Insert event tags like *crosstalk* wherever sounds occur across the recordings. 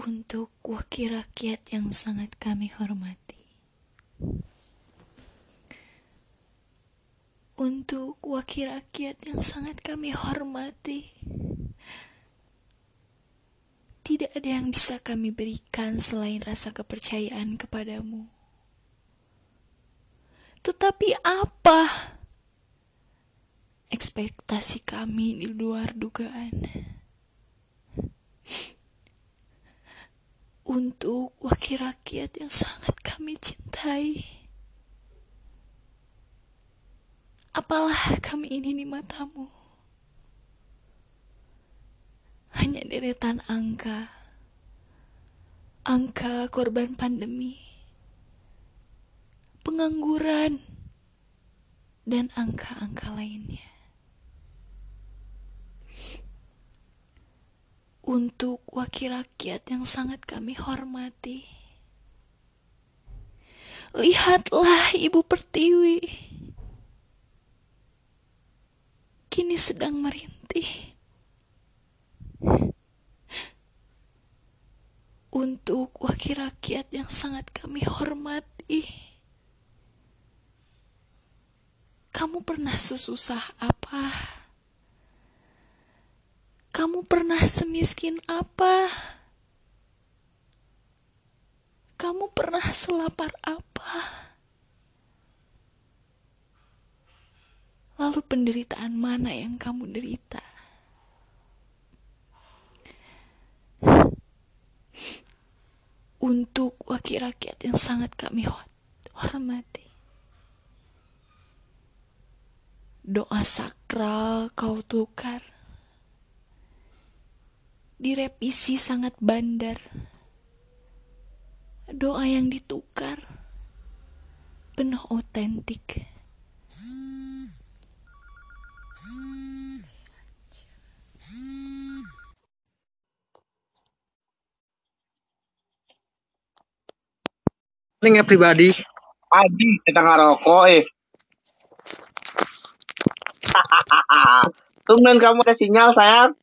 untuk wakil rakyat yang sangat kami hormati. Untuk wakil rakyat yang sangat kami hormati, tidak ada yang bisa kami berikan selain rasa kepercayaan kepadamu. Tetapi apa ekspektasi kami di luar dugaan? Untuk wakil rakyat yang sangat kami cintai. Apalah kami ini di matamu? Hanya deretan angka, angka korban pandemi, pengangguran, dan angka-angka lainnya. Untuk wakil rakyat yang sangat kami hormati. Lihatlah Ibu Pertiwi. Kini sedang merintih. Untuk wakil rakyat yang sangat kami hormati. Kamu pernah sesusah apa? Kamu pernah semiskin apa? Kamu pernah selapar apa? Lalu penderitaan mana yang kamu derita? Untuk wakil rakyat yang sangat kami hormati. Doa sakral kau tukar direvisi sangat bandar. Doa yang ditukar penuh otentik. Ini pribadi. Adi kita ngerokok eh. *laughs* Tumben kamu ada sinyal sayang.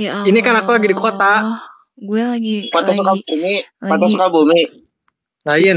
Ya Ini kan aku lagi di kota. Gue lagi Kota lagi suka bumi, kota lagi- suka bumi. Lain.